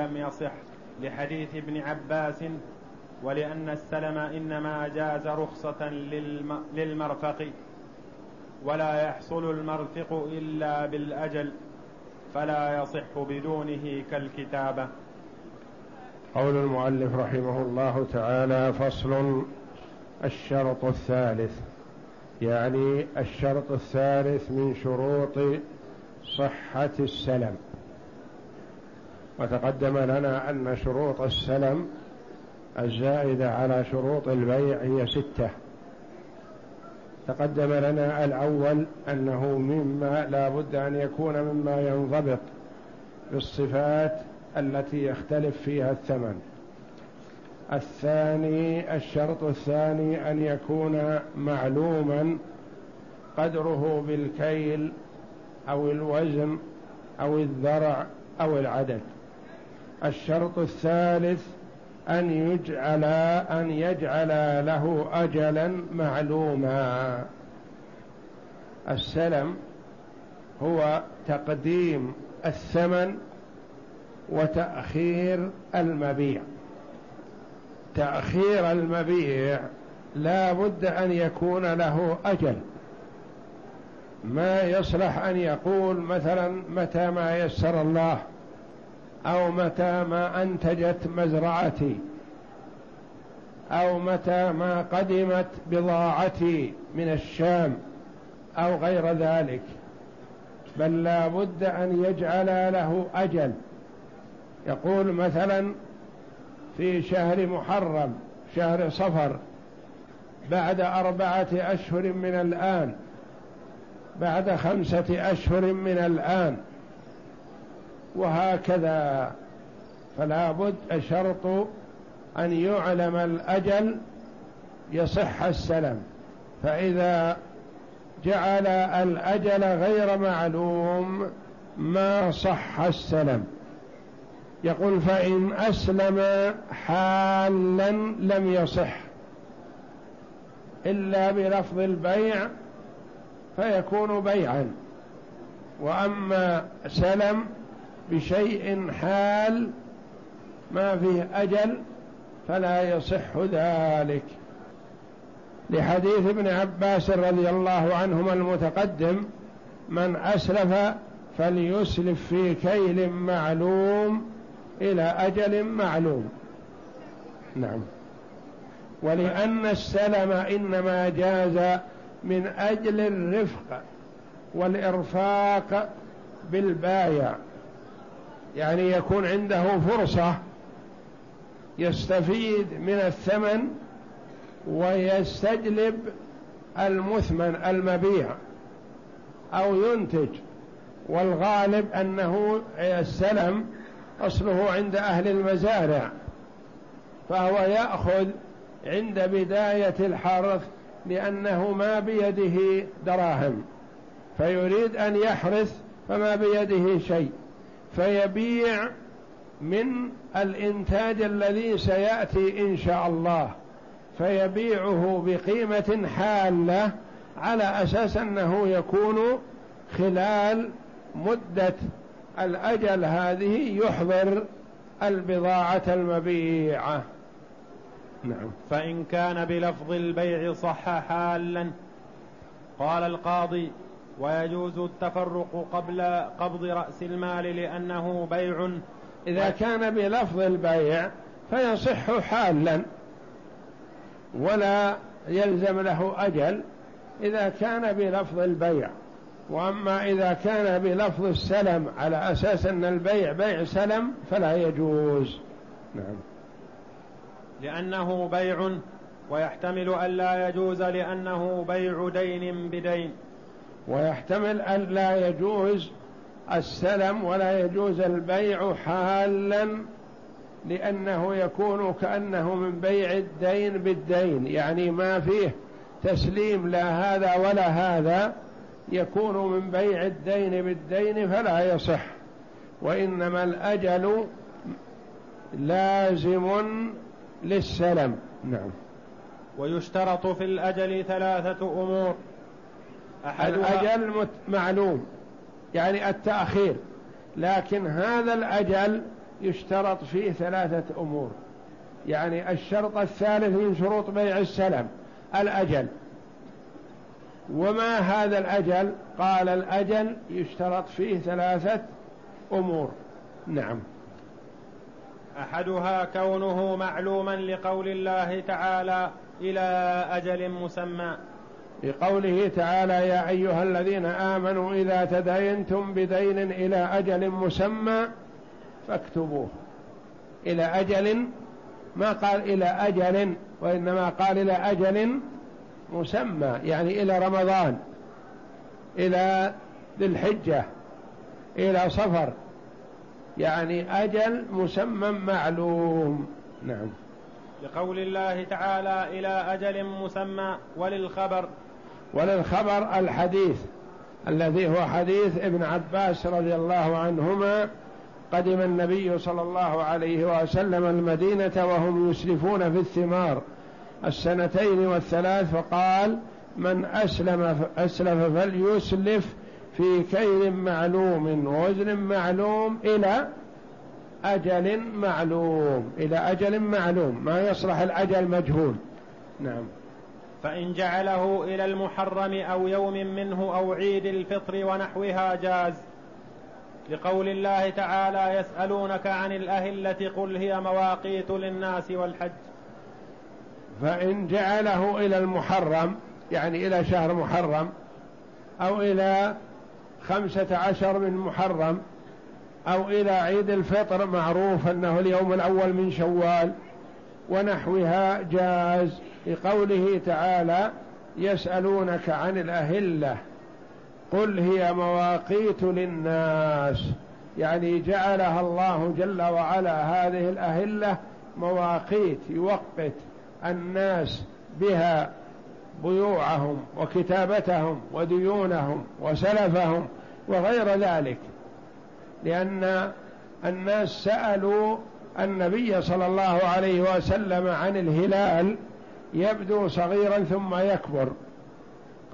لم يصح لحديث ابن عباس ولأن السلم إنما جاز رخصة للمرفق ولا يحصل المرفق إلا بالأجل فلا يصح بدونه كالكتابة. قول المؤلف رحمه الله تعالى فصل الشرط الثالث يعني الشرط الثالث من شروط صحة السلم. وتقدم لنا أن شروط السلم الزائدة على شروط البيع هي ستة. تقدم لنا الأول أنه مما لا بد أن يكون مما ينضبط بالصفات التي يختلف فيها الثمن. الثاني الشرط الثاني أن يكون معلوما قدره بالكيل أو الوزن أو الذرع أو العدد. الشرط الثالث أن يجعل أن يجعل له أجلا معلوما. السلم هو تقديم الثمن وتأخير المبيع. تأخير المبيع لا بد أن يكون له أجل. ما يصلح أن يقول مثلا متى ما يسر الله أو متى ما أنتجت مزرعتي أو متى ما قدمت بضاعتي من الشام أو غير ذلك. بل لا بد أن يجعل له أجل. يقول مثلا في شهر محرم شهر صفر بعد أربعة أشهر من الآن بعد خمسة أشهر من الآن. وهكذا. فلا بد شرط أن يعلم الأجل يصح السلم. فإذا جعل الأجل غير معلوم ما صح السلم. يقول فإن أسلم حالا لم يصح. إلا بلفظ البيع فيكون بيعا. وأما سلم بشيء حال ما فيه أجل فلا يصح ذلك. لحديث ابن عباس رضي الله عنهما المتقدم من أسلف فليسلف في كيل معلوم إلى أجل معلوم. نعم. ولأن السلم إنما جاز من أجل الرفق والإرفاق بالبايع. يعني يكون عنده فرصة يستفيد من الثمن ويستجلب المثمن المبيع أو ينتج والغالب أنه السلم أصله عند أهل المزارع فهو يأخذ عند بداية الحرث لأنه ما بيده دراهم فيريد أن يحرث فما بيده شيء. فيبيع من الإنتاج الذي سيأتي إن شاء الله. فيبيعه بقيمة حالة على أساس أنه يكون خلال مدة الأجل هذه يحضر البضاعة المبيعة. نعم. فإن كان بلفظ البيع صح حالا قال القاضي ويجوز التفرق قبل قبض رأس المال لأنه بيع. إذا كان بلفظ البيع فيصح حالا ولا يلزم له أجل إذا كان بلفظ البيع. وأما إذا كان بلفظ السلم على أساس أن البيع بيع سلم فلا يجوز. نعم. لأنه بيع ويحتمل أن لا يجوز لأنه بيع دين بدين. ويحتمل أن لا يجوز السلم ولا يجوز البيع حالا لأنه يكون كأنه من بيع الدين بالدين. يعني ما فيه تسليم لا هذا ولا هذا يكون من بيع الدين بالدين فلا يصح. وإنما الأجل لازم للسلم. نعم. ويشترط في الأجل ثلاثة أمور. الأجل معلوم يعني التأخير لكن هذا الأجل يشترط فيه ثلاثة أمور. يعني الشرط الثالث من شروط بيع السلم الأجل. وما هذا الأجل؟ قال الأجل يشترط فيه ثلاثة أمور. نعم. أحدها كونه معلوما لقول الله تعالى إلى أجل مسمى. لقوله تعالى يا أيها الذين آمنوا إذا تداينتم بدين إلى أجل مسمى فاكتبوه. إلى أجل ما قال إلى أجل وإنما قال إلى أجل مسمى يعني إلى رمضان إلى ذي الحجة إلى صفر يعني أجل مسمى معلوم. نعم. لقول الله تعالى إلى أجل مسمى وللخبر. وللخبر الحديث الذي هو حديث ابن عباس رضي الله عنهما قدم النبي صلى الله عليه وسلم المدينة وهم يسلفون في الثمار السنتين والثلاث فقال من أسلم أسلف فليسلف في كيل معلوم ووزن معلوم إلى أجل معلوم إلى أجل معلوم ما يصلح الأجل مجهول. نعم. فإن جعله إلى المحرم أو يوم منه أو عيد الفطر ونحوها جاز. لقول الله تعالى يسألونك عن الأهلة قل هي مواقيت للناس والحج. فإن جعله إلى المحرم يعني إلى شهر محرم أو إلى خمسة عشر من محرم أو إلى عيد الفطر معروف أنه اليوم الأول من شوال. ونحوها جاز لقوله تعالى يسألونك عن الأهلة قل هي مواقيت للناس. يعني جعلها الله جل وعلا هذه الأهلة مواقيت يوقت الناس بها بيوعهم وكتابتهم وديونهم وسلفهم وغير ذلك. لأن الناس سألوا النبي صلى الله عليه وسلم عن الهلال يبدو صغيرا ثم يكبر.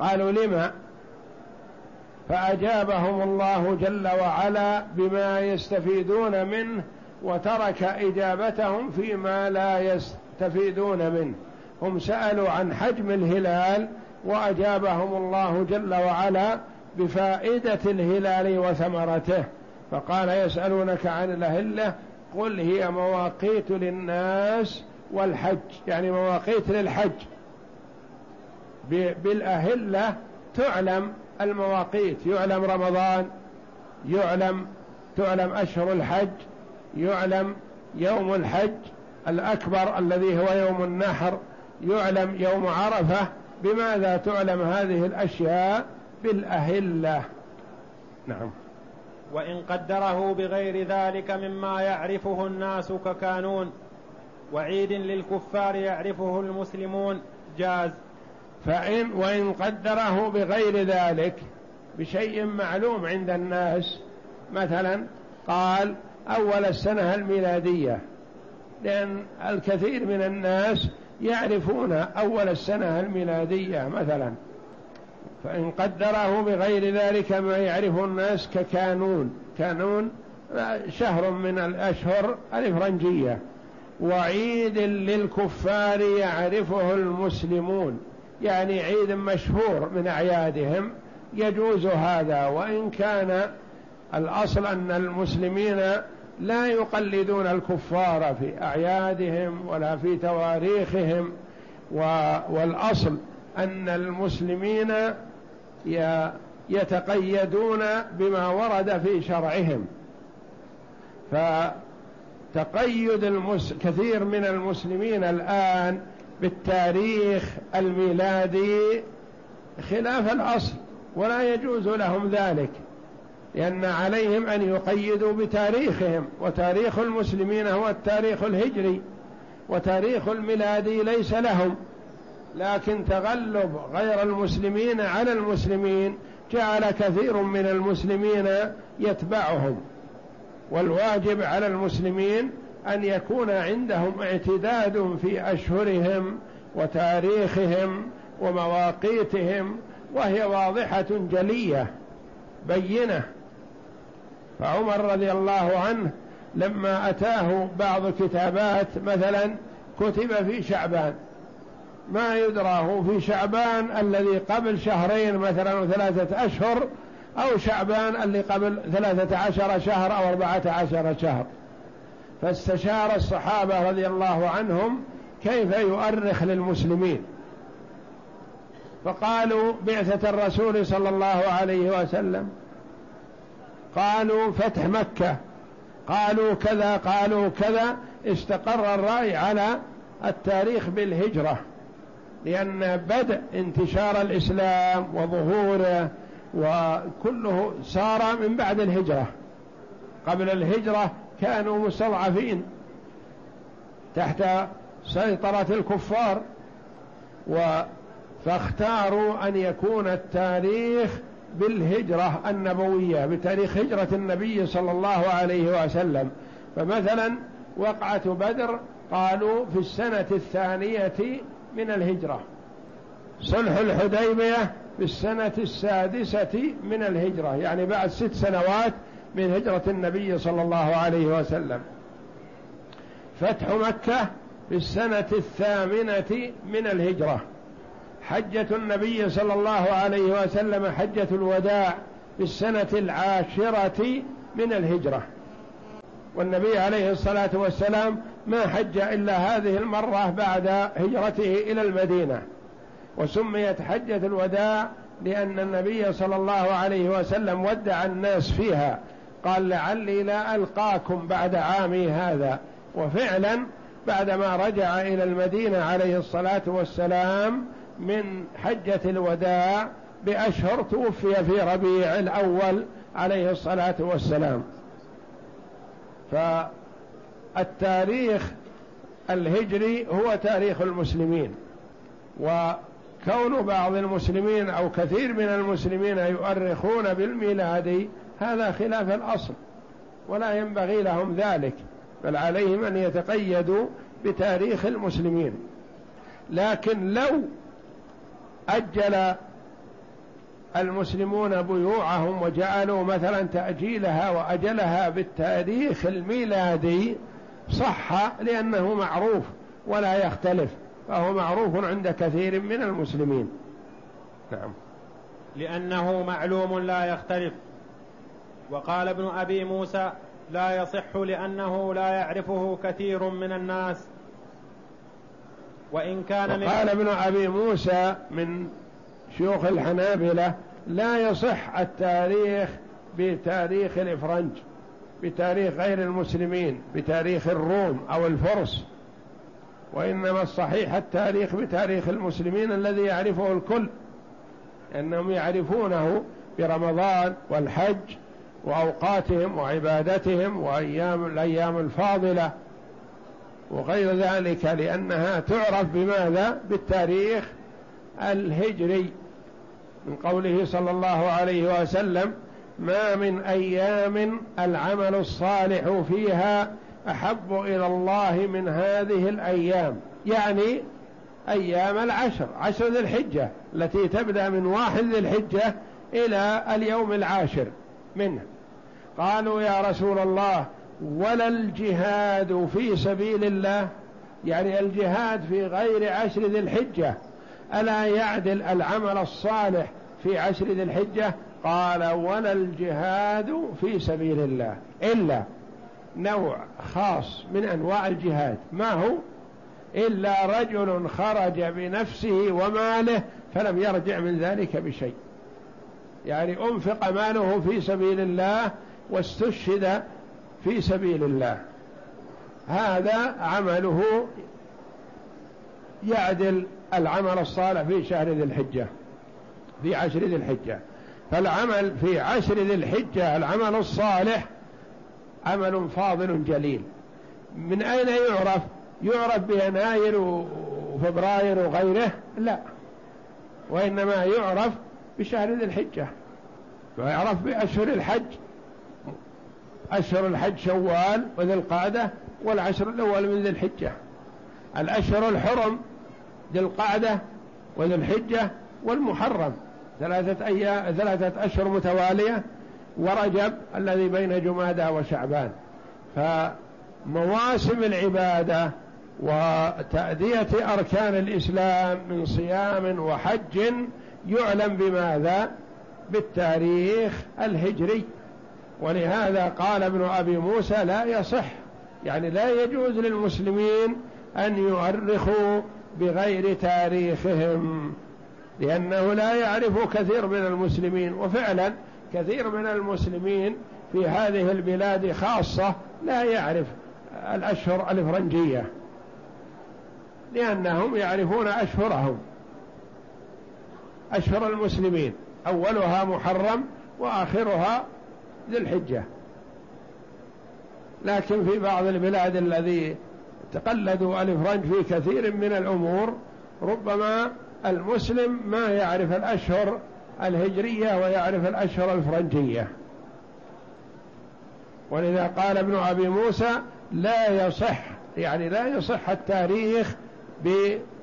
قالوا لما؟ فأجابهم الله جل وعلا بما يستفيدون منه وترك إجابتهم فيما لا يستفيدون منه. هم سألوا عن حجم الهلال وأجابهم الله جل وعلا بفائدة الهلال وثمرته. فقال يسألونك عن الأهلة قل هي مواقيت للناس والحج يعني مواقيت للحج. بالأهلة تعلم المواقيت يعلم رمضان يعلم تعلم أشهر الحج يعلم يوم الحج الأكبر الذي هو يوم النحر يعلم يوم عرفة. بماذا تعلم هذه الأشياء؟ بالأهلة. نعم. وإن قدره بغير ذلك مما يعرفه الناس ككانون. وعيد للكفار يعرفه المسلمون. جاز. فإن وإن قدره بغير ذلك بشيء معلوم عند الناس. مثلا قال أول السنة الميلادية. لأن الكثير من الناس يعرفون أول السنة الميلادية مثلا. فإن قدره بغير ذلك ما يعرفه الناس ككانون. كانون شهر من الأشهر الإفرنجية. وعيد للكفار يعرفه المسلمون. يعني عيد مشهور من أعيادهم. يجوز هذا. وإن كان الأصل أن المسلمين لا يقلدون الكفار في أعيادهم ولا في تواريخهم. والأصل أن المسلمين يتقيدون بما ورد في شرعهم. فتقيد المس... كثير من المسلمين الآن بالتاريخ الميلادي خلاف الأصل ولا يجوز لهم ذلك لأن عليهم أن يقيدوا بتاريخهم. وتاريخ المسلمين هو التاريخ الهجري وتاريخ الميلادي ليس لهم. لكن تغلب غير المسلمين على المسلمين جعل كثير من المسلمين يتبعهم. والواجب على المسلمين أن يكون عندهم اعتداد في أشهرهم وتاريخهم ومواقيتهم وهي واضحة جلية بينة. فعمر رضي الله عنه لما أتاه بعض كتابات مثلا كتب في شعبان ما يدراه في شعبان الذي قبل شهرين مثلا وثلاثة أشهر أو شعبان اللي قبل ثلاثة عشر شهر أو أربعة عشر شهر. فاستشار الصحابة رضي الله عنهم كيف يؤرخ للمسلمين. فقالوا بعثة الرسول صلى الله عليه وسلم قالوا فتح مكة قالوا كذا قالوا كذا استقر الرأي على التاريخ بالهجرة. لأن بدء انتشار الإسلام وظهوره وكله صار من بعد الهجرة. قبل الهجرة كانوا مستضعفين تحت سيطرة الكفار و فاختاروا أن يكون التاريخ بالهجرة النبوية بتاريخ هجرة النبي صلى الله عليه وسلم. فمثلا وقعة بدر قالوا في السنة الثانية من الهجرة. صلح الحديبية في السنة السادسة من الهجرة يعني بعد ست سنوات من هجرة النبي صلى الله عليه وسلم. فتح مكة في السنة الثامنة من الهجرة. حجة النبي صلى الله عليه وسلم حجة الوداع في السنة العاشرة من الهجرة. والنبي عليه الصلاة والسلام ما حج إلا هذه المرة بعد هجرته إلى المدينة. وسميت حجة الوداع لأن النبي صلى الله عليه وسلم ودع الناس فيها. قال لعلي لا ألقاكم بعد عامي هذا. وفعلا بعدما رجع إلى المدينة عليه الصلاة والسلام من حجة الوداع بأشهر توفي في ربيع الأول عليه الصلاة والسلام. فالتاريخ الهجري هو تاريخ المسلمين وكون بعض المسلمين أو كثير من المسلمين يؤرخون بالميلاد هذا خلاف الأصل ولا ينبغي لهم ذلك بل عليهم أن يتقيدوا بتاريخ المسلمين. لكن لو أجل المسلمون بيوعهم وجعلوا مثلا تأجيلها وأجلها بالتاريخ الميلادي صح لأنه معروف ولا يختلف فهو معروف عند كثير من المسلمين. نعم. لأنه معلوم لا يختلف. وقال ابن أبي موسى لا يصح لأنه لا يعرفه كثير من الناس. وإن كان وقال ابن أبي موسى من شيوخ الحنابلة لا يصح التاريخ بتاريخ الإفرنج. بتاريخ غير المسلمين بتاريخ الروم أو الفرس وإنما الصحيح التاريخ بتاريخ المسلمين الذي يعرفه الكل أنهم يعرفونه برمضان والحج وأوقاتهم وعبادتهم وأيام الأيام الفاضلة وغير ذلك لأنها تعرف بماذا؟ بالتاريخ الهجري من قوله صلى الله عليه وسلم ما من أيام العمل الصالح فيها أحب إلى الله من هذه الأيام. يعني أيام العشر عشر ذي الحجة التي تبدأ من واحد ذي الحجة إلى اليوم العاشر منه. قالوا يا رسول الله ولا الجهاد في سبيل الله؟ يعني الجهاد في غير عشر ذي الحجة. ألا يعدل العمل الصالح في عشر ذي الحجة؟ قال ولا الجهاد في سبيل الله إلا نوع خاص من أنواع الجهاد. ما هو؟ إلا رجل خرج بنفسه وماله فلم يرجع من ذلك بشيء. يعني أنفق ماله في سبيل الله واستشهد في سبيل الله. هذا عمله يعدل العمل الصالح في شهر ذي الحجة في عشر ذي الحجة. فالعمل في عشر ذي الحجة العمل الصالح عمل فاضل جليل. من أين يعرف؟ يعرف بيناير وفبراير وغيره؟ لا. وإنما يعرف بشهر ذي الحجة. ويعرف بأشهر الحج أشهر الحج شوال وذي القعدة والعشر الأول من ذي الحجة. الأشهر الحرم ذي القعدة وذي الحجة والمحرم. ثلاثة أيام ثلاثة أشهر متوالية ورجب الذي بين جمادى وشعبان. فمواسم العبادة وتأدية أركان الإسلام من صيام وحج يعلم بماذا؟ بالتاريخ الهجري. ولهذا قال ابن أبي موسى لا يصح يعني لا يجوز للمسلمين أن يؤرخوا بغير تاريخهم. لأنه لا يعرف كثير من المسلمين وفعلا كثير من المسلمين في هذه البلاد خاصة لا يعرف الأشهر الفرنجية لأنهم يعرفون أشهرهم أشهر المسلمين أولها محرم وآخرها ذي الحجة. لكن في بعض البلاد الذي تقلدوا الفرنج في كثير من الأمور ربما المسلم ما يعرف الأشهر الهجرية ويعرف الأشهر الفرنجية. ولذا قال ابن أبي موسى لا يصح يعني لا يصح التاريخ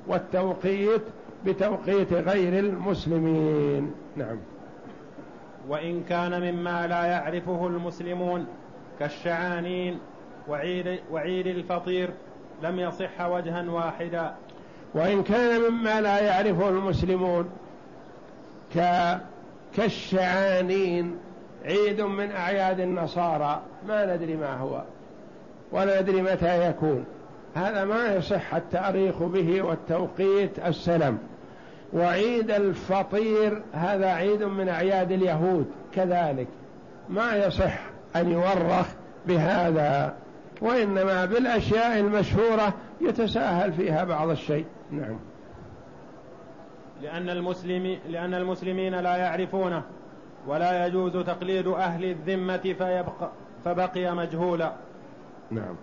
والتوقيت بتوقيت غير المسلمين. نعم. وإن كان مما لا يعرفه المسلمون كالشعانين وعيد, وعيد الفطير لم يصح وجها واحدا. وإن كان مما لا يعرفه المسلمون كالشعانين عيد من أعياد النصارى ما ندري ما هو ولا ندري متى يكون. هذا ما يصح التأريخ به والتوقيت السلم. وعيد الفطير هذا عيد من أعياد اليهود كذلك. ما يصح أن يورخ بهذا وإنما بالأشياء المشهورة يتساهل فيها بعض الشيء. نعم. لأن المسلم لأن المسلمين لا يعرفونه ولا يجوز تقليد أهل الذمة فيبقى فبقي مجهولا. نعم.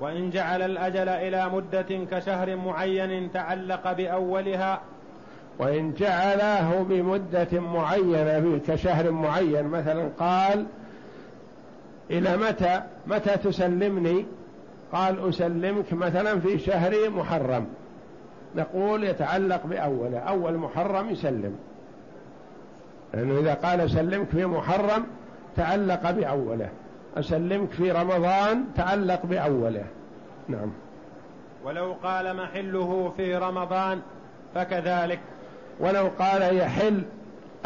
وإن جعل الأجل إلى مدة كشهر معين تعلق بأولها وإن جعله بمدة معينة كشهر معين مثلا قال إلى متى؟ متى تسلمني؟ قال أسلمك مثلا في شهر محرم. نقول يتعلق بأوله. أول محرم يسلم. لأنه إذا قال أسلمك في محرم تعلق بأوله. أسلمك في رمضان تعلق بأوله. نعم. ولو قال محله في رمضان فكذلك. ولو قال يحل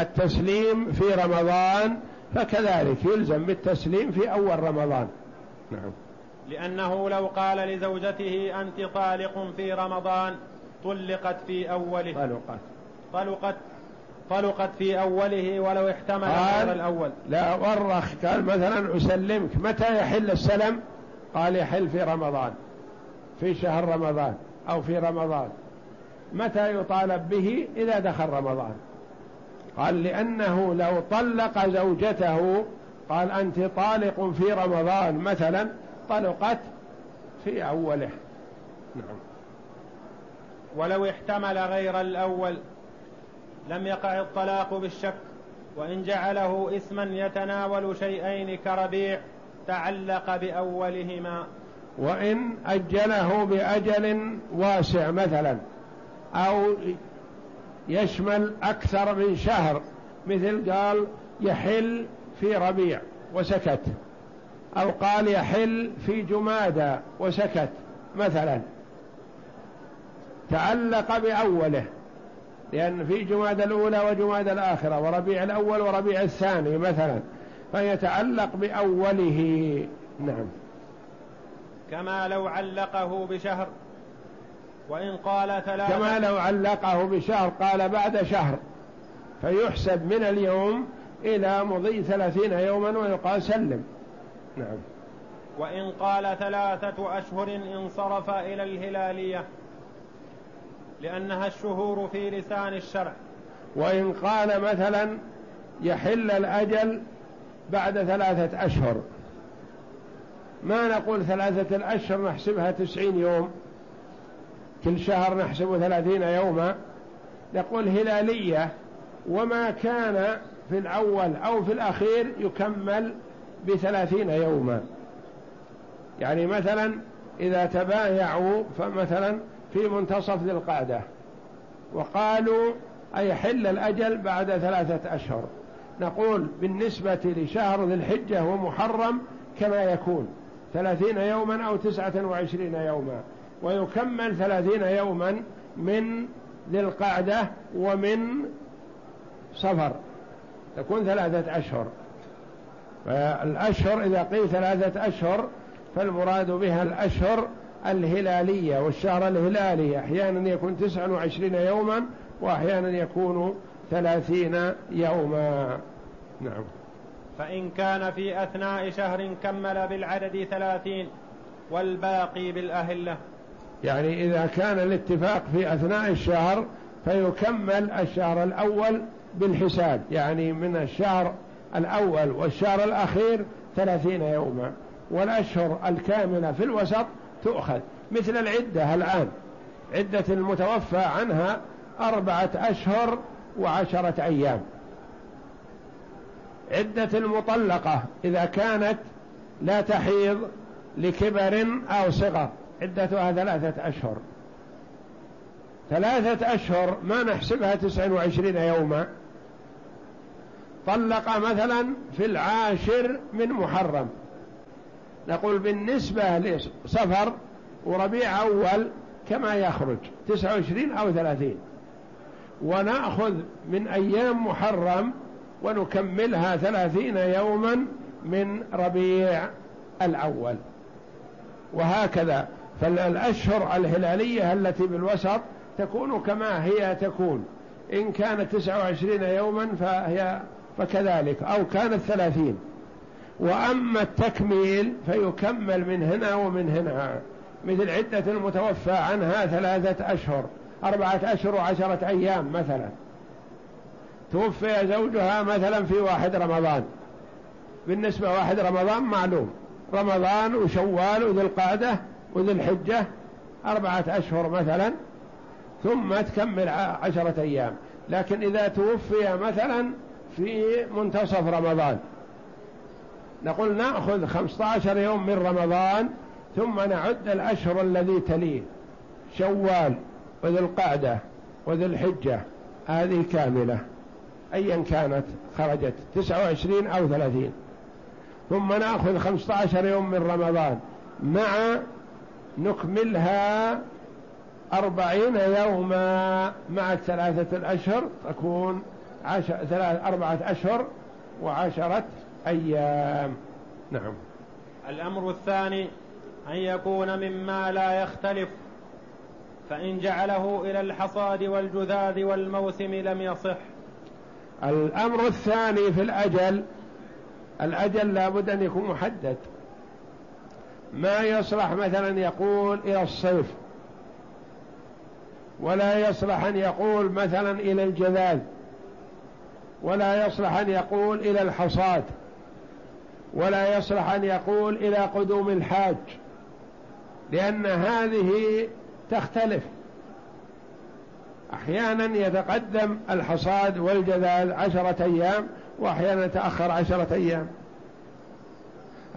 التسليم في رمضان فكذلك. يلزم بالتسليم في أول رمضان. نعم. لأنه لو قال لزوجته أنت طالق في رمضان طلقت في أوله. طلقت. طلقت. طلقت في أوله ولو احتمل غير الأول. لا ورخ قال مثلا أسلمك. متى يحل السلم؟ قال يحل في رمضان. في شهر رمضان أو في رمضان. متى يطالب به؟ إذا دخل رمضان. قال لأنه لو طلق زوجته قال أنت طالق في رمضان مثلا طلقت في أوله. نعم. ولو احتمل غير الأول لم يقع الطلاق بالشك وإن جعله اسما يتناول شيئين كربيع تعلق بأولهما. وإن أجله بأجل واسع مثلا أو يشمل أكثر من شهر مثل قال يحل في ربيع وسكت أو قال يحل في جمادى وسكت مثلا. تعلق بأوله لأن في جماد الأولى وجماد الآخرة وربيع الأول وربيع الثاني مثلا فيتعلق بأوله. نعم. كما لو علقه بشهر وإن قال ثلاثة. كما لو علقه بشهر قال بعد شهر فيحسب من اليوم إلى مضي ثلاثين يوما ويقال سلم. نعم. وإن قال ثلاثة أشهر انصرف إلى الهلالية لأنها الشهور في لسان الشرع. وإن قال مثلا يحل الأجل بعد ثلاثة أشهر. ما نقول ثلاثة الأشهر نحسبها تسعين يوم. كل شهر نحسب ثلاثين يوما. نقول هلالية وما كان في الأول أو في الأخير يكمل بثلاثين يوما. يعني مثلا إذا تبايعوا فمثلا في منتصف ذي القعدة. وقالوا أيحل الأجل بعد ثلاثة أشهر. نقول بالنسبة لشهر ذي الحجة ومحرم كما يكون. ثلاثين يوما أو تسعة وعشرين يوما. ويكمل ثلاثين يوما من ذي القعدة ومن صفر. تكون ثلاثة أشهر. فالأشهر إذا قيل ثلاثة أشهر فالمراد بها الأشهر الهلالية والشهر الهلالي أحيانا يكون تسعة وعشرين يوما وأحيانا يكون ثلاثين يوما. نعم. فإن كان في أثناء شهر كمل بالعدد ثلاثين والباقي بالأهلة. يعني إذا كان الاتفاق في أثناء الشهر فيكمل الشهر الأول بالحساب. يعني من الشهر الأول والشهر الأخير ثلاثين يوما. والأشهر الكاملة في الوسط تؤخذ مثل العدة الآن. عدة المتوفى عنها أربعة أشهر وعشرة أيام. عدة المطلقة إذا كانت لا تحيض لكبر أو صغر. عدتها ثلاثة أشهر. ثلاثة أشهر ما نحسبها تسع وعشرين يوما. طلق مثلا في العاشر من محرم. نقول بالنسبة لصفر وربيع أول كما يخرج تسعة وعشرين أو ثلاثين. ونأخذ من أيام محرم ونكملها ثلاثين يوما من ربيع الأول. وهكذا فالأشهر الهلالية التي بالوسط تكون كما هي تكون. إن كانت تسعة وعشرين يوما فهي فكذلك أو كانت ثلاثين. وأما التكميل فيكمل من هنا ومن هنا مثل عدة المتوفى عنها ثلاثة أشهر أربعة أشهر وعشرة أيام مثلا. توفي زوجها مثلا في واحد رمضان. بالنسبة واحد رمضان معلوم. رمضان وشوال وذي القعدة وذي الحجة أربعة أشهر مثلا ثم تكمل عشرة أيام. لكن إذا توفي مثلا في منتصف رمضان. نقول نأخذ خمسة عشر يوم من رمضان ثم نعد الأشهر الذي تليه. شوال وذي القعدة وذي الحجة هذه كاملة. أيا كانت خرجت تسعة وعشرين أو ثلاثين. ثم نأخذ خمسة عشر يوم من رمضان مع نكملها أربعين يوما مع الثلاثة الأشهر تكون عشر ثلاث أربعة أشهر وعشرة أيام. نعم. الأمر الثاني أن يكون مما لا يختلف فإن جعله إلى الحصاد والجذاذ والموسم لم يصح. الأمر الثاني في الأجل الأجل لابد أن يكون محدد. ما يصلح مثلا يقول إلى الصيف ولا يصلح أن يقول مثلا إلى الجذاذ ولا يصلح أن يقول إلى الحصاد. ولا يصلح أن يقول إلى قدوم الحاج لأن هذه تختلف. أحيانا يتقدم الحصاد والجذاذ عشرة أيام وأحيانا يتأخر عشرة أيام.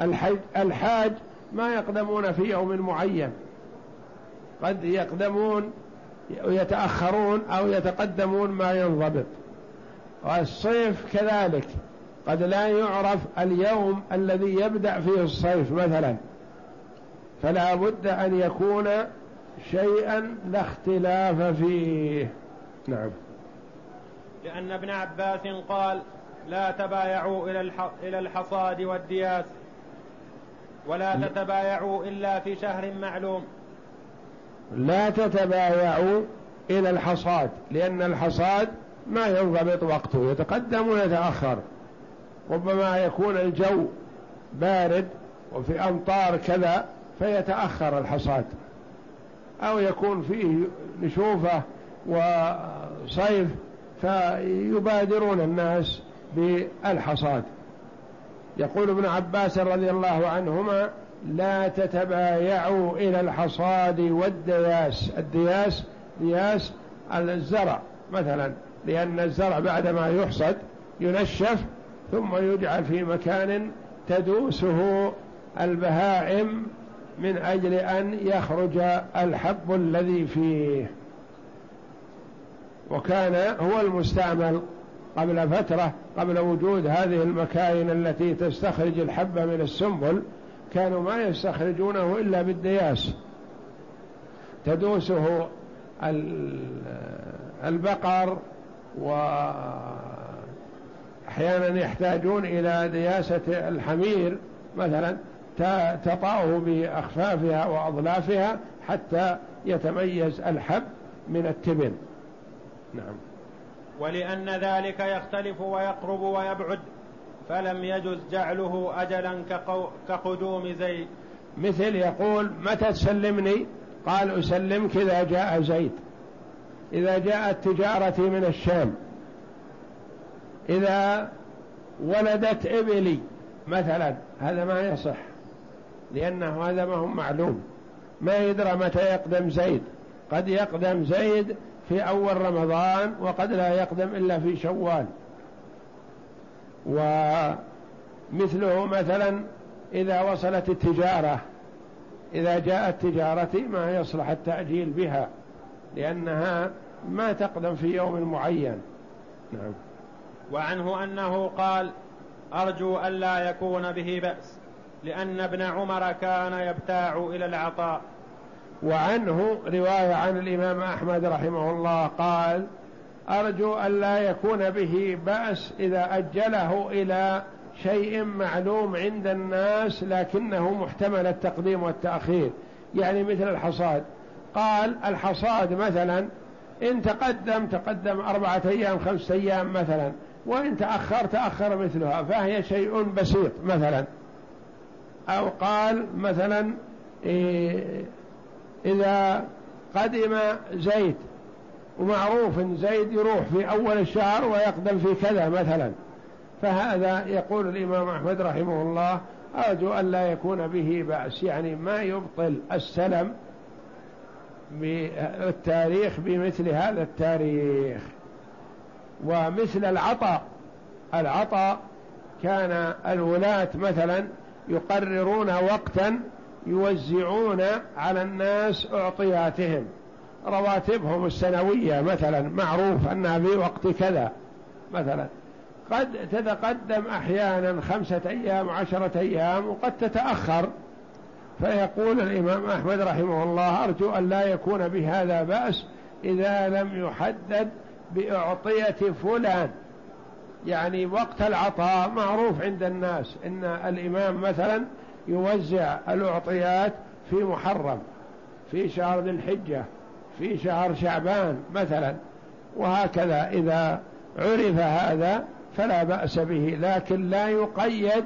الحج الحاج ما يقدمون في يوم معين قد يقدمون ويتأخرون أو يتقدمون ما ينضبط. والصيف كذلك. قد لا يعرف اليوم الذي يبدأ فيه الصيف مثلا. فلا بد أن يكون شيئا لا اختلاف فيه. نعم. لأن ابن عباس قال لا تبايعوا إلى إلى الحصاد والدياس ولا تتبايعوا إلا في شهر معلوم. لا تتبايعوا إلى الحصاد لأن الحصاد ما ينضبط وقته يتقدم ويتأخر. ربما يكون الجو بارد وفي أمطار كذا فيتأخر الحصاد. أو يكون فيه نشوفة وصيف فيبادرون الناس بالحصاد. يقول ابن عباس رضي الله عنهما لا تتبايعوا إلى الحصاد والدياس. الدياس دياس الزرع مثلا لأن الزرع بعدما يحصد ينشف ثم يجعل في مكان تدوسه البهائم من أجل أن يخرج الحب الذي فيه. وكان هو المستعمل قبل فترة قبل وجود هذه المكاين التي تستخرج الحب من السنبل. كانوا ما يستخرجونه إلا بالدياس. تدوسه البقر وأحيانا يحتاجون إلى دياسة الحمير مثلا تطأه بأخفافها وأظلافها حتى يتميز الحب من التبن. نعم. ولأن ذلك يختلف ويقرب ويبعد فلم يجز جعله أجلا كقدوم زيد. مثل يقول متى تسلمني؟ قال أسلمك إذا جاء زيد. إذا جاءت تجارتي من الشام. إذا ولدت إبلي مثلا هذا ما يصح لأنه هذا ما هو معلوم. ما يدرى متى يقدم زيد. قد يقدم زيد في أول رمضان وقد لا يقدم إلا في شوال. ومثله مثلا إذا وصلت التجارة. إذا جاءت تجارتي ما يصلح التأجيل بها لأنها ما تقدم في يوم معين. نعم. وعنه أنه قال أرجو ألا يكون به بأس لأن ابن عمر كان يبتاع إلى العطاء. وعنه رواية عن الإمام أحمد رحمه الله قال أرجو أن لا يكون به بأس إذا أجله إلى شيء معلوم عند الناس لكنه محتمل التقديم والتأخير يعني مثل الحصاد. قال الحصاد مثلا إن تقدم تقدم أربعة أيام خمسة أيام مثلا. وإن تأخر تأخر مثلها فهي شيء بسيط. مثلا أو قال مثلا إيه إذا قدم زيد ومعروف إن زيد يروح في أول الشهر ويقدم في كذا مثلا. فهذا يقول الإمام أحمد رحمه الله أرجو أن لا يكون به بأس. يعني ما يبطل السلم بالتاريخ بمثل هذا التاريخ. ومثل العطاء. العطاء كان الولاة مثلا يقررون وقتا يوزعون على الناس أعطياتهم. رواتبهم السنوية مثلا معروف أنها في وقت كذا مثلا. قد تتقدم أحيانا خمسة أيام عشرة أيام وقد تتأخر. فيقول الإمام أحمد رحمه الله أرجو أن لا يكون بهذا بأس إذا لم يحدد بأعطية فلان. يعني وقت العطاء معروف عند الناس إن الإمام مثلا يوزع الأعطيات في محرم في شهر ذي الحجة في شهر شعبان مثلا وهكذا إذا عرف هذا فلا بأس به. لكن لا يقيد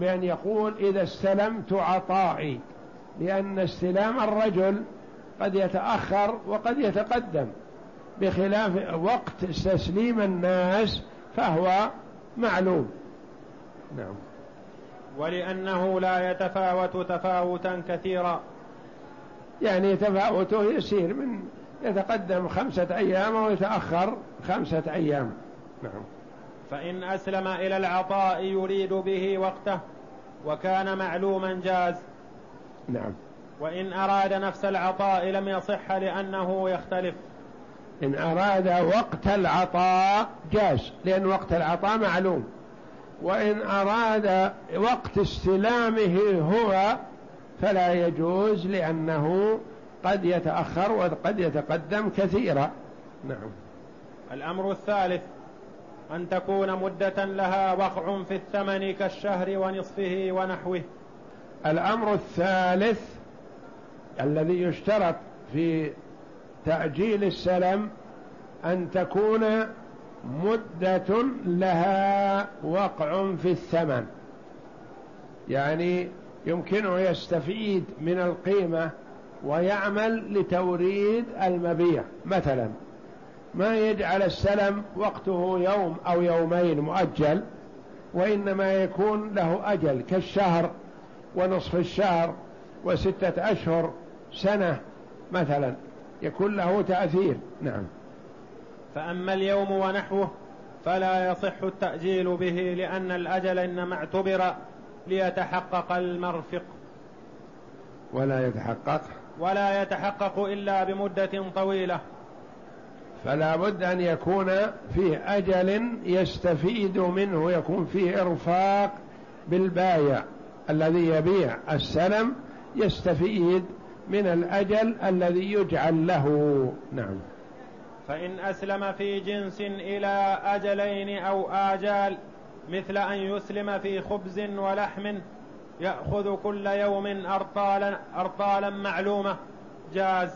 بأن يقول إذا استلمت عطائي لأن استلام الرجل قد يتأخر وقد يتقدم. بخلاف وقت تسليم الناس فهو معلوم. نعم. ولأنه لا يتفاوت تفاوتا كثيرا. يعني تفاوته يسير من يتقدم خمسة أيام ويتأخر خمسة أيام. نعم. فإن أسلم إلى العطاء يريد به وقته وكان معلوما جاز. نعم. وإن أراد نفس العطاء لم يصح لأنه يختلف. إن أراد وقت العطاء جاز لأن وقت العطاء معلوم. وإن أراد وقت استلامه هو فلا يجوز لأنه قد يتأخر وقد يتقدم كثيرا. نعم. الأمر الثالث أن تكون مدة لها وقع في الثمن كالشهر ونصفه ونحوه. الأمر الثالث الذي يشترط في تأجيل السلم أن تكون مدة لها وقع في الثمن. يعني يمكنه يستفيد من القيمة ويعمل لتوريد المبيع. مثلا ما يجعل السلم وقته يوم أو يومين مؤجل وإنما يكون له أجل كالشهر ونصف الشهر وستة أشهر سنة مثلا. يكون له تأثير. نعم. فأما اليوم ونحوه فلا يصح التأجيل به لأن الأجل إنما اعتبر ليتحقق المرفق. ولا يتحقق. ولا يتحقق إلا بمدة طويلة. فلا بد أن يكون فيه أجل يستفيد منه يكون فيه إرفاق بالبايع. الذي يبيع السلم يستفيد من الأجل الذي يجعل له. نعم. فإن أسلم في جنس إلى أجلين أو آجال مثل أن يسلم في خبز ولحم يأخذ كل يوم أرطالا, أرطالا معلومة. جاز.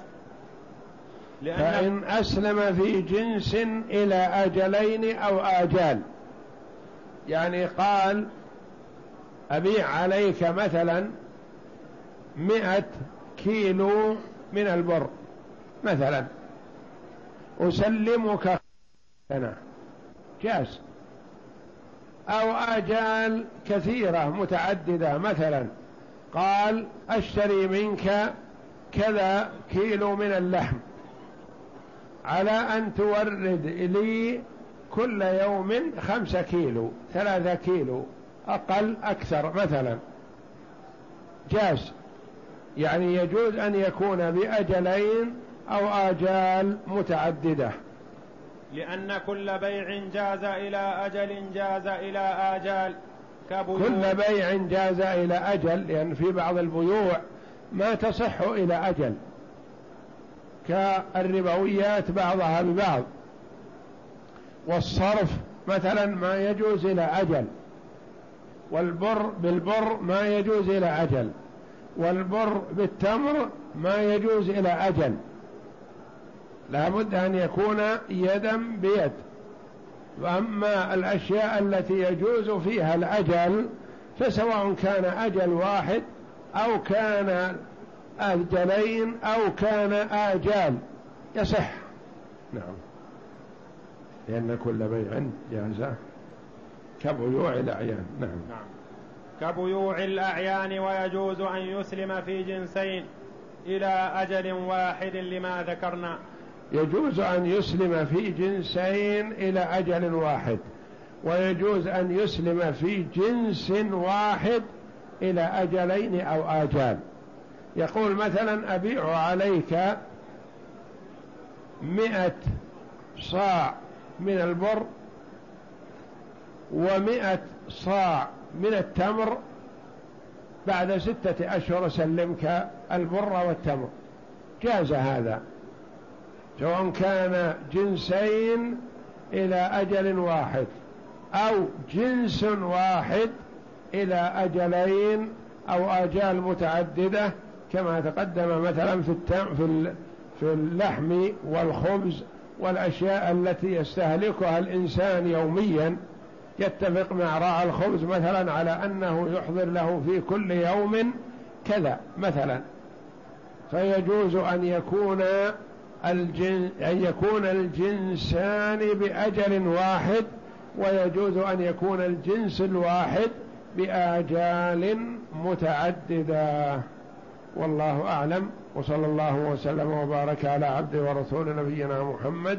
لأن فإن أسلم في جنس إلى أجلين أو آجال. يعني قال أبيع عليك مثلا مئة كيلو من البر مثلا. أسلمك سنة جاز. أو آجال كثيرة متعددة مثلا. قال أشتري منك كذا كيلو من اللحم. على أن تورد لي كل يوم خمسة كيلو ثلاثة كيلو أقل أكثر مثلا. جاز. يعني يجوز أن يكون بأجلين أو آجال متعددة. لأن كل بيع جاز إلى أجل جاز إلى آجال كبيوع كل بيع جاز إلى أجل لأن في بعض البيوع ما تصح إلى أجل. كالربويات بعضها ببعض. والصرف مثلا ما يجوز إلى أجل. والبر بالبر ما يجوز إلى أجل. والبر بالتمر ما يجوز إلى أجل. لا بد أن يكون يدا بيد. وأما الأشياء التي يجوز فيها الأجل فسواء كان أجل واحد أو كان أجلين أو كان آجال. يصح. نعم. لأن كل بيع جاز كبيوع الأعيان. نعم, نعم. كبيوع الأعيان ويجوز أن يسلم في جنسين إلى أجل واحد لما ذكرنا. يجوز أن يسلم في جنسين إلى أجل واحد. ويجوز أن يسلم في جنس واحد إلى أجلين أو آجال. يقول مثلا أبيع عليك مئة صاع من البر ومئة صاع من التمر بعد ستة أشهر أسلمك البر والتمر. جاز هذا. سواء كان جنسين إلى أجل واحد أو جنس واحد إلى أجلين أو آجال متعددة كما تقدم مثلا في في في اللحم والخبز والأشياء التي يستهلكها الإنسان يوميا. يتفق مع راعى الخبز مثلا على أنه يحضر له في كل يوم كذا مثلا. فيجوز أن يكون الجن أن يكون الجنسان بأجل واحد ويجوز أن يكون الجنس الواحد بآجال متعددة. والله أعلم. وصلى الله وسلم وبارك على عبد ورسول نبينا محمد